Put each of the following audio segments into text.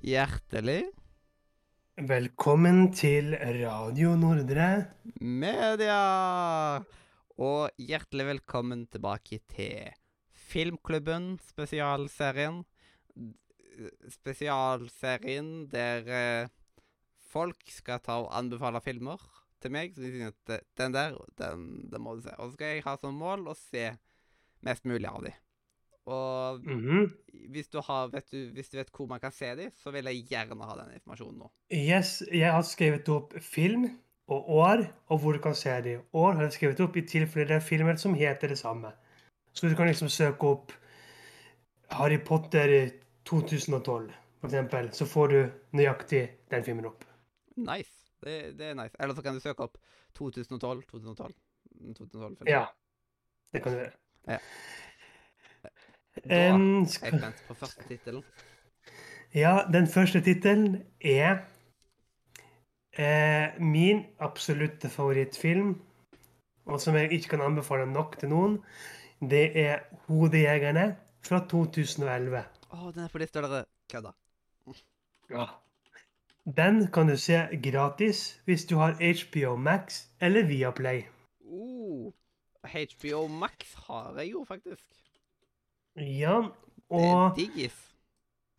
Hjertelig Velkommen til Radio Nordre. media! Og hjertelig velkommen tilbake til Filmklubben, spesialserien. Spesialserien der eh, folk skal ta og anbefale filmer til meg. Så de sier at eh, den der, den, den må du se. Og så skal jeg ha som mål å se mest mulig av de. Og Mhm. hvis du, har, vet du, hvis du vet hvor man kan se dem, så vil jeg gjerne ha den informasjonen nå. Yes, jeg har skrevet opp film og år, og hvor du kan se dem. År har jeg skrevet opp i tilfelle det er filmer som heter det samme. Så du kan liksom søke opp Harry Potter 2012, for eksempel. Så får du nøyaktig den filmen opp. Nice. Det, det er nice. Eller så kan du søke opp 2012, 2012, 2012 film. Ja, det kan du gjøre. Ja. Da er skal, jeg spent på første tittelen. ja, den første tittelen er eh, min absolutte favorittfilm, og som jeg ikke kan anbefale nok til noen. Det er 'Hodejegerne' fra 2011. Å, den er for litt større. Kødda. Ja. Den kan du se gratis hvis du har HBO Max eller Viaplay. Oh, HBO Max har jeg jo faktisk. Ja, Det er og.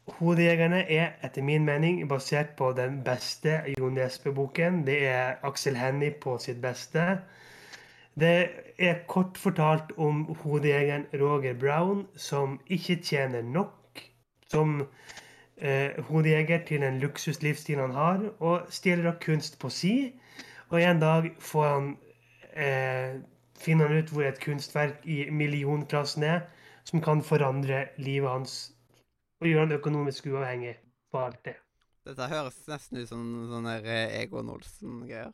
'Hodejegerne' er etter min mening basert på den beste Jo Nesbø-boken. Det er Aksel Hennie på sitt beste. Det er kort fortalt om hodejegeren Roger Brown, som ikke tjener nok som eh, hodejeger til den luksuslivsstilen han har, og stjeler av kunst på si. Og en dag får han eh, finner han ut hvor et kunstverk i millionklassen er, som kan forandre livet hans og gjøre han økonomisk uavhengig på alt det. Dette høres nesten ut som sånne eh, Egon Olsen-greier.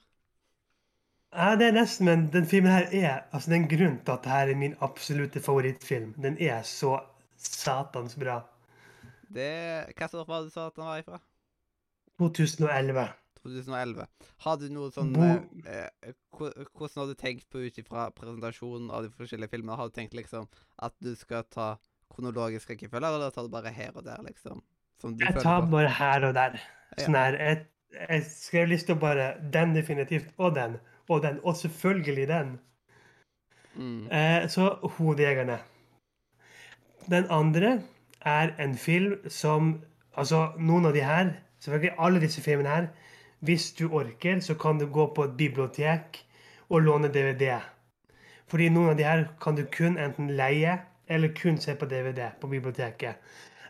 Ja, det er nesten, men den filmen her er altså det er en grunn til at dette er min absolutte favorittfilm. Den er så satans bra. Det Hva år var det du sa at den var ifra? 2011. 2011. Har du noe sånn eh, eh, Hvordan har du tenkt på ut ifra presentasjonen av de forskjellige filmene? Har du tenkt liksom at du skal ta kronologisk rekkefølge, eller tar du bare her og der, liksom? Jeg tar på? bare her og der. Sånn her, jeg, jeg skrev lista bare den definitivt, og den, og den, og selvfølgelig den. Mm. Eh, så 'Hodejegerne'. Den andre er en film som Altså, noen av de her Selvfølgelig alle disse filmene her. Hvis du orker, så kan du gå på et bibliotek og låne DVD. Fordi noen av de her kan du kun enten leie eller kun se på DVD på biblioteket.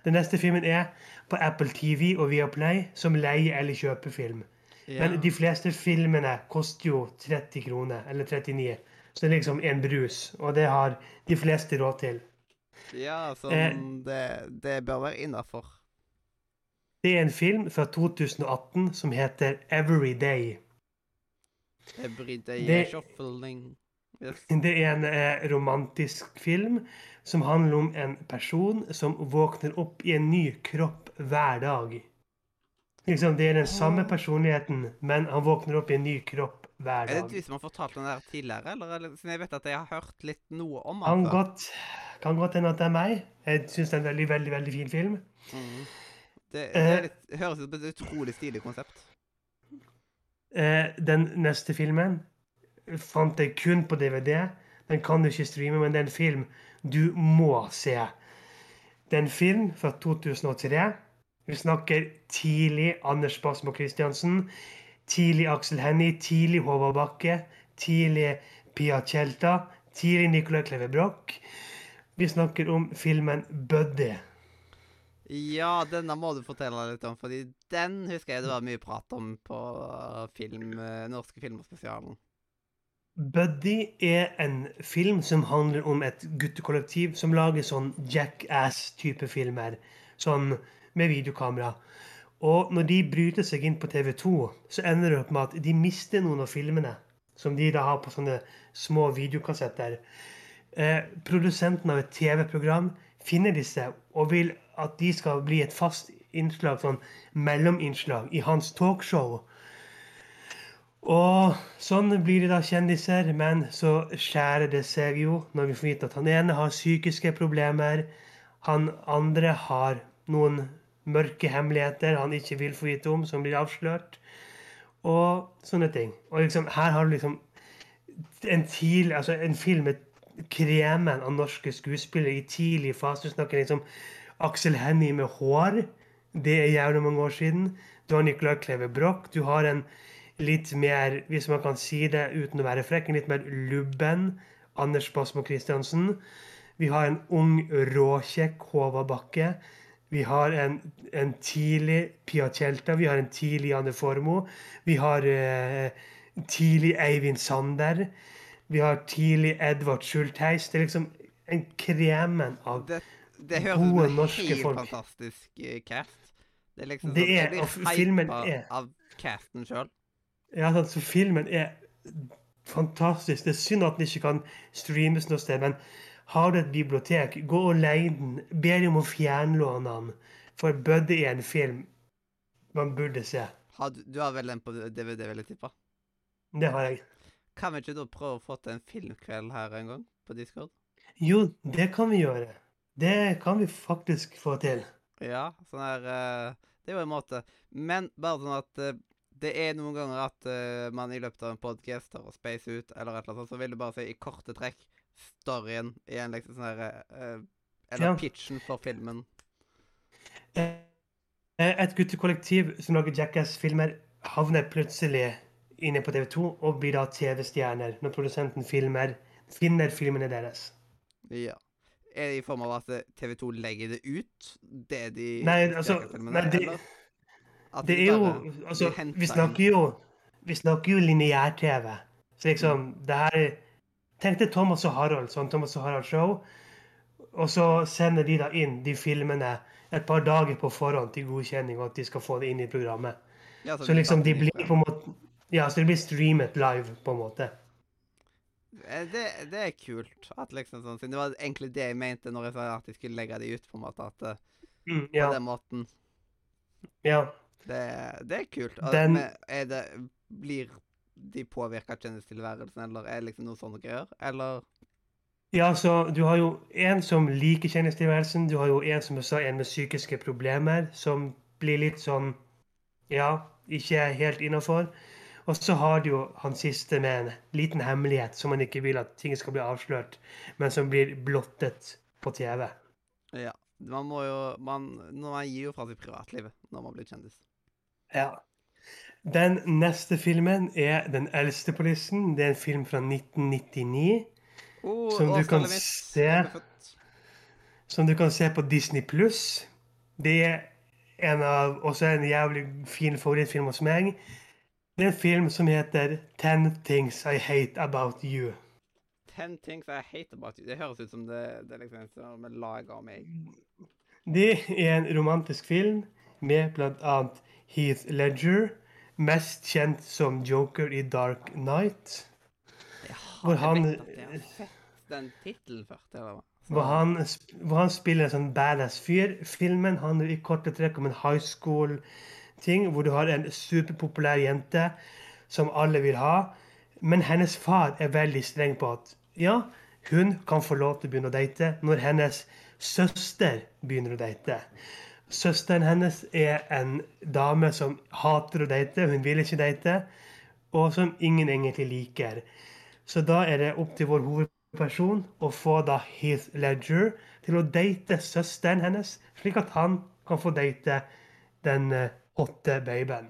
Den neste filmen er på Apple TV og Viaplay som leie- eller kjøpefilm. Ja. Men de fleste filmene koster jo 30 kroner, eller 39. Så det er liksom en brus, og det har de fleste råd til. Ja, sånn Eh. det, det bør være innafor. Det er en film fra 2018 som heter Every Day. Everyday Det- shuffling. Yes. Det er en eh, romantisk film som handler om en person som våkner opp i en ny kropp hver dag. Liksom, det er den samme personligheten, men han våkner opp i en ny kropp hver Er det dag. du som har fortalt den der tidligere, eller? eller siden jeg vet at jeg har hørt litt noe om den kan godt hende at det er meg. Jeg syns det er en veldig, veldig, veldig fin film. Mm. Det, det Eh. er høres ut som et utrolig stilig konsept. Eh, den neste filmen fant jeg kun på DVD. Den kan du ikke streame, men det er en film du må se. Det er en film fra 2003. Vi snakker tidlig Anders Basmo Christiansen. Tidlig Aksel Hennie. Tidlig Håvard Bakke. Tidlig Pia Tjelta. Tidlig Nicolai Kleve Broch. Vi snakker om filmen 'Buddy'. Ja, denne må du fortelle litt om, fordi den husker jeg det var mye prat om på uh, film, uh, Norske Filmerspesialen. Buddy er en film som handler om et guttekollektiv som lager sånn jackass-type filmer. Sånn med videokamera. Og når de bryter seg inn på TV2, så ender det opp med at de mister noen av filmene. Som de da har på sånne små videokassetter. Eh, produsenten av et TV-program finner disse og vil at de skal bli et fast innslag, sånn mellominnslag, i hans talkshow. Og sånn blir de da kjendiser, men så skjærer det seg jo når vi får vite at han ene har psykiske problemer, han andre har noen mørke hemmeligheter han ikke vil få vite om, som blir avslørt. Og sånne ting. Og liksom, her har du liksom en, tidlig, altså en film med kremen av norske skuespillere i tidlig fase. Snakker liksom Aksel Hennie med hår. Det er jævlig mange år siden. Du har Nicolai Kleve Broch. Du har en litt mer, hvis man kan si det uten å være frekk, en litt mer lubben Anders Basmo Christiansen. Vi har en ung, råkjekk Håvard Bakke. Vi har en, en tidlig Pia Tjelta. Vi har en tidlig Janne Formoe. Vi har eh, tidlig Eivind Sander. Vi har tidlig Edvard Schultheis. Det er liksom en kremen av Det, det høres Gode en norske helt folk. fantastisk eh, cast. Det er liksom Det sånn, er- blir og filmen er- av casten sjøl. Ja, altså, filmen er fantastisk. Det er synd at den ikke kan streames noe sted, men har du et bibliotek, gå og leie den. Be dem om å fjernlåne den. For Buddy er en film man burde se. Har Du, du har vel den på DVD, vil jeg tippe? Det har jeg. Kan vi ikke da prøve å få til en filmkveld her en gang, på Discord? Jo, det kan vi gjøre. Det kan vi faktisk få til. Ja, sånn her eh, Det er jo en måte. Men bare sånn at eh, det er noen ganger at eh, man i løpet av en podcast tar og space ut, eller et eller annet så vil du bare si i korte trekk storyen i en liksom sånn her Eller Ja. pitchen for filmen. Et guttekollektiv som lager Jackass-filmer, havner plutselig inne på TV2 og blir da TV-stjerner når produsenten filmer, finner filmene deres. Ja. Er det i form av at eh, TV2 legger det ut, det de Nei, altså, nei, det- Det de er jo Altså, vi snakker jo Vi snakker jo lineær-TV. Så liksom Det her Tenk deg Thomas og Harald, sånn Thomas og Harald-show. Og så sender de da inn de filmene et par dager på forhånd til godkjenning, og at de skal få det inn i programmet. Ja, Så liksom de blir på en måte Ja, så det blir streamet live, på en måte. Eh, Det, det er kult. At liksom sånn, Det var egentlig det jeg mente når jeg sa at de skulle legge det ut. på en måte, at mm, ja. På den måten. ja. Det, det er kult. Den- er det, blir de påvirka av kjendistilværelsen, eller er det liksom noe sånne greier? Eller Ja, så du har jo en som liker kjendistilværelsen. Du har jo en som også er en med psykiske problemer, som blir litt sånn Ja, ikke helt innafor. Og så har du jo han siste med en liten hemmelighet som man ikke vil at ting skal bli avslørt, men som blir blottet på TV. Ja. Man må jo man, man gir jo fra seg privatlivet når man blir kjendis. Ja. Den neste filmen er Den eldste på listen. Det er en film fra 1999. Oh, Som du kan mitt. se. Som du kan se på Disney Pluss. Det er en av, også en jævlig fin favorittfilm hos meg. Det er en film som heter Ten Things I Hate About You. Ten things I hate about you. Det høres ut som det, det er liksom som er laga av meg. Det er en romantisk film med bl.a. Heath Ledger, mest kjent som Joker i Dark Knight. Jeg Hvor han- den tittelen først. Eller hva? Hvor han, hvor han spiller en sånn badass fyr. Filmen handler i korte trekk om en high school-ting, hvor du har en superpopulær jente som alle vil ha. Men hennes far er veldig streng på at ja, hun kan få lov til å begynne å date når hennes søster begynner å date. Søsteren hennes er en dame som hater å date, hun vil ikke date, og som ingen egentlig liker. Så da er det opp til vår hovedperson å få da Heath Ledger til å date søsteren hennes, slik at han kan få date den eh, hotte babyen.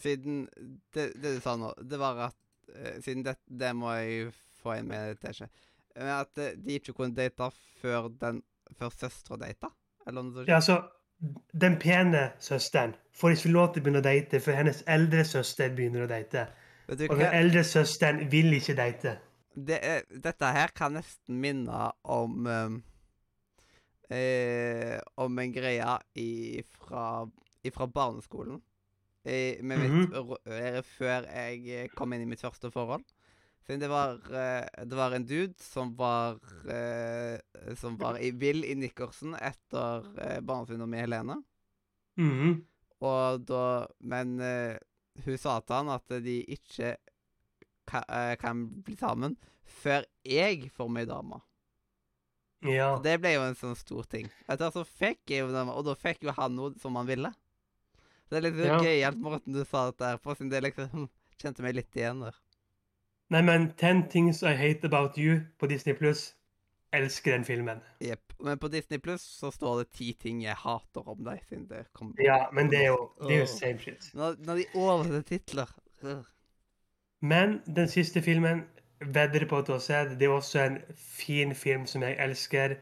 Siden det, det du sa nå, det var at uh, Siden det, det må jeg få inn med teskje. Men At eh, de ikke kunne date før den Før søstera data? Eller noe sånt? Ja, så den pene søsteren får ikke lov til å begynne å date før hennes eldre søster begynner å date. Vet du Og den eldre søsteren vil ikke date. Det er, dette her kan nesten minne om um, eh, Om en greie ifra, ifra barneskolen. I, med mitt, mm -hmm. før jeg eh, kom inn i mitt første forhold. Siden det var, eh, det var en dude som var eh, Som var i, vill i nikkersen etter barneskolen med Helene. Mhm. Og da Men hun sa til han at de ikke ka, eh, kan bli sammen før jeg får meg dame. Ja. Det ble jo en sånn stor ting. Etter så fikk jeg jo den, og da fikk jo han noe som han ville. Det er litt Ja. gøyalt måten du sa det der på, siden det liksom hm, kjente meg litt igjen der. Nei, men Ten Things I Hate About You på Disney Pluss. Elsker den filmen. Jepp. Men på Disney Pluss så står det ti ting jeg hater om deg, siden det kom Ja, men det er jo, det er jo same shit. Når, når de oversetter titler. Men den siste filmen vedder på at du har sett. Det er også en fin film som jeg elsker.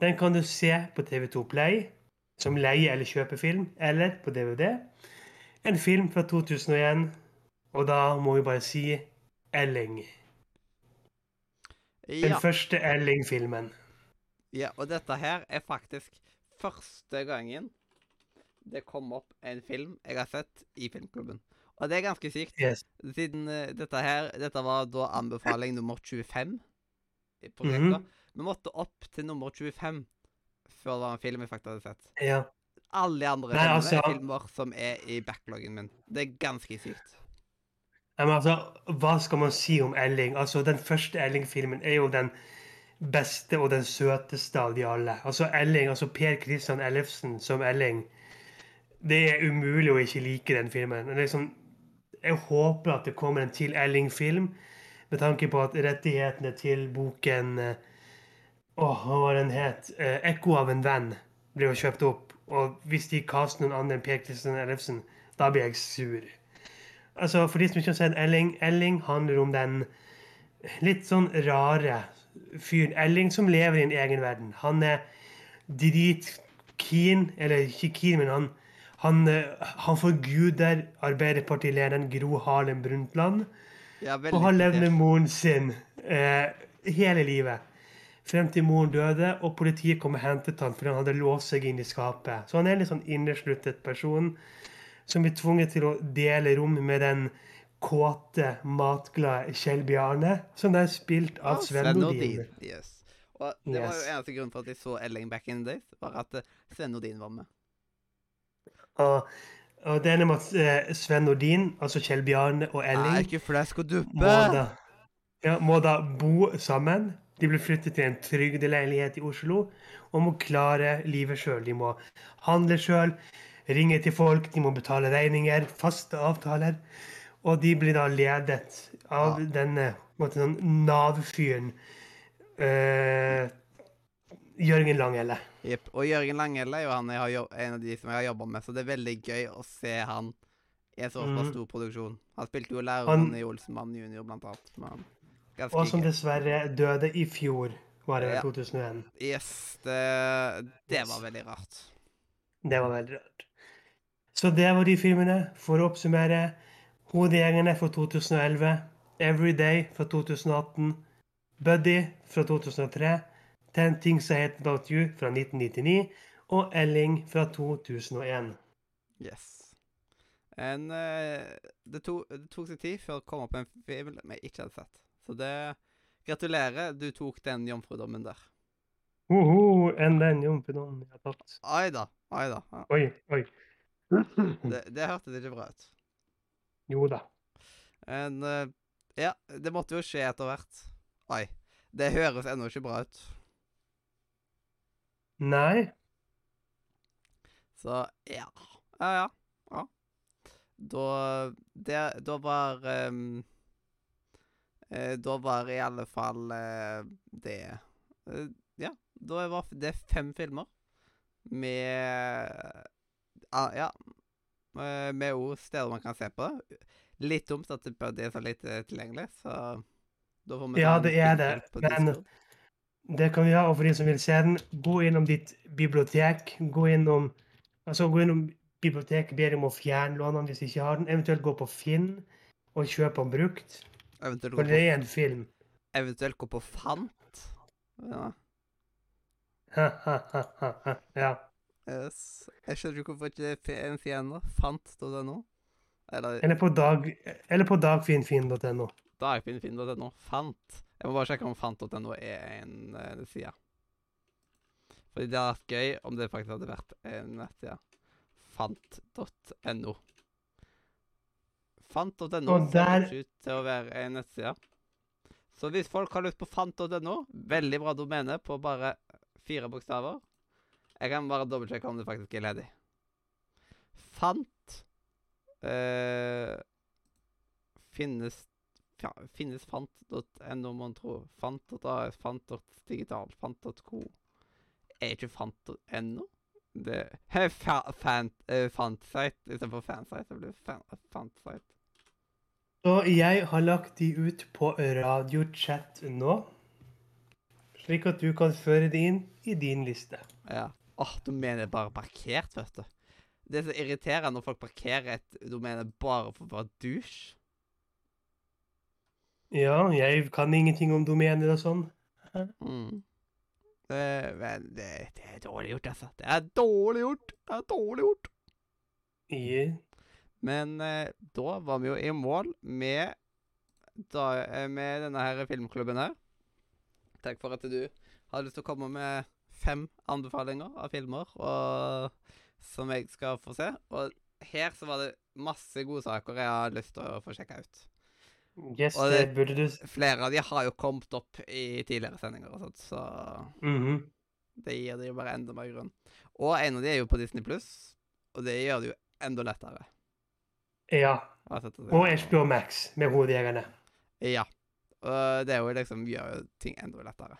Den kan du se på TV2 Play som leier eller kjøper film, eller på DVD. En film fra 2001, og da må vi bare si Elling. Den Ja. første Elling-filmen. ja. Og dette her er faktisk første gangen det kom opp en film jeg har sett i filmklubben. Og det er ganske sykt. Yes. Siden uh, dette her Dette var da anbefaling nummer 25 i prosjektet. -hmm. Vi måtte opp til nummer 25 før det var en film vi faktisk hadde sett. Ja. Alle de andre Nei, filmene altså- er filmer som er i backloggen min. Det er ganske sykt. Men altså, hva skal man si om Elling? Altså, Den første Elling-filmen er jo den beste og den søteste av de alle. Altså, Elling, altså Per Christian Ellefsen som Elling. Det er umulig å ikke like den filmen. Liksom, jeg håper at det kommer en til Elling-film, med tanke på at rettighetene til boken eh, Åh, hva var den het? Eh, 'Ekko av en venn' ble jo kjøpt opp. Og hvis de kaster noen andre enn Per Kristian Ellefsen, da blir jeg sur. Altså, For de som ikke har sett Elling Elling handler om den litt sånn rare fyren Elling som lever i en egen verden. Han er dritkeen, eller ikke keen, men han, han, eh, han forguder Arbeiderpartilederen Gro Harlem Brundtland. Ja, Og han levde med moren sin eh, hele livet. Frem til moren døde, og politiet kom og hentet han fordi han hadde låst seg inn i skapet. Så han er en litt sånn innesluttet person som blir tvunget til å dele rom med den kåte, matglade Kjell Bjarne, som er spilt av Sven Nordin. Yes. Og det var jo eneste grunnen for at jeg så Elling back in the days, var at eh, Sven Nordin var med. Og, og det er med at eh, Sven Nordin, altså Kjell Bjarne og Elling, ikke flesk og duppe! må da, ja, må da bo sammen. De blir flyttet til en trygdeleilighet i Oslo og må klare livet sjøl. De må handle sjøl, ringe til folk, de må betale regninger, faste avtaler. Og de blir da ledet av Ja. denne sånn Nav-fyren uh, Jørgen Langelle. Jepp. Og Jørgen Langelle er jo han jeg har en av de som jeg har jobba med, så det er veldig gøy å se han i en såpass Mhm. stor produksjon. Han spilte jo Han- læreren i Olsenmann junior, blant annet. Men ganske Og som dessverre døde i fjor, var det Ja. 2001. Yes, det, det var veldig rart. Det var veldig rart. Så det var de filmene. For å oppsummere Hodegjengene fra 2011, Everyday fra 2018, Buddy fra 2003, Ten Things I Hate About You fra 1999 og Elling fra 2001. Yes. En, eh, det, to, det tok seg tid før det kom opp en film vi ikke hadde sett. Så det Gratulerer, du tok den jomfrudommen der. Hoho, enn den jomfrudommen jeg har tatt. Oi da. Oi da. Ja. Oi, oi. Det, det hørtes ikke bra ut. Jo da. En, eh, ja, det måtte jo skje etter hvert. Oi. Det høres ennå ikke bra ut. Nei. Så ja. Ja, ja. ja. Da det, Da var eh, Da var i alle fall eh, det eh, Ja. Da var det fem filmer med ah, Ja. eh, Med ord steder man kan se på det. Litt dumt at det er så lite tilgjengelig, så da får vi Ja, det er det, men- Det kan vi ha, og for de som vil se den, gå innom ditt bibliotek. Gå innom altså gå innom biblioteket, ber om å fjernlåne den hvis de ikke har den. Eventuelt gå på Finn og kjøpe den brukt. Eventuelt gå på, er en film. eventuelt gå på Fant. Ja. Ja. Yes. Jeg skjønner ikke hvorfor ikke det er en fiende. Fant.no. Eller Eller på, dag, eller på dagfinfinn.no. dagfinnfinn.no. Fant. Jeg må bare sjekke om fant.no er en uh, side. Fordi det hadde vært gøy om det faktisk hadde vært en nettside. Fant.no. Fant.no ser ut til å være en nettside. Så hvis folk har lyst på fant.no, veldig bra domene på bare fire bokstaver. Jeg kan bare dobbeltsjekke om det faktisk er ledig. Fant eh, Finnes ja, Finnes fant.no, mon tro. Fant.as, fant.digital, fant.co. Er ikke fant.no? Det er fa, fan, uh, Fantsite istedenfor fansite. Det blir fan, fantsite. Og jeg har lagt de ut på radiochat nå. Slik at du kan føre det inn i din liste. Ja. Åh, domenet er bare parkert, vet du. Det er så irriterende når folk parkerer et domene bare for å være douche. Ja, jeg kan ingenting om domener og sånn. Mm. Det, men det, det er dårlig gjort, altså. Det er dårlig gjort! Det er dårlig gjort! Yeah. Men eh, da var vi jo i mål med, da, eh, med denne her filmklubben her. Takk for at du hadde lyst til å komme med fem anbefalinger av filmer og, som jeg skal få se. Og her så var det masse gode saker jeg har lyst til å få sjekka ut. Yes, Og det det- burde du Flere av de har jo kommet opp i tidligere sendinger og sånt, så Mhm. det gir det jo bare enda mer grunn. Og en av de er jo på Disney Pluss, og det gjør det jo enda lettere. Ja. Og HBO Max med Hodejegerne. Ja. Og det er jo liksom gjør jo ting enda lettere.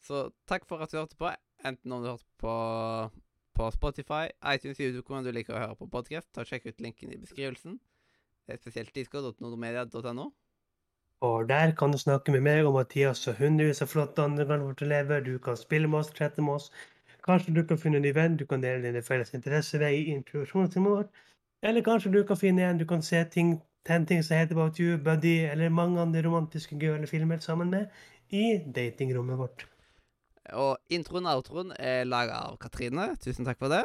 Så takk for at du hørte på, enten om du hørte på på Spotify, iTunes, YouTube, hvordan du liker å høre på podkast. Ta og Sjekk ut linken i beskrivelsen. Det er Spesielt disco.nordomedia.no. Og der kan du snakke med meg og Mathias og hundrevis av flotte andre vårt elever. Du kan spille med oss, chatte med oss. Kanskje du kan finne en ny venn du kan dele dine felles interesser ved i introduksjonstimen vår. Eller kanskje du kan finne en du kan se ting, ten things I hate about you, Buddy, eller mange andre romantiske gøyale filmer sammen med i datingrommet vårt. Og introen og outroen er laga av Katrine. Tusen takk for det.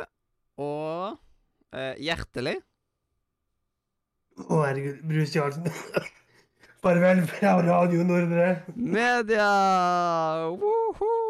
Og eh, hjertelig Å, herregud, Bruce Jarlsen. Farvel fra Radio Nordre. media! Woohoo!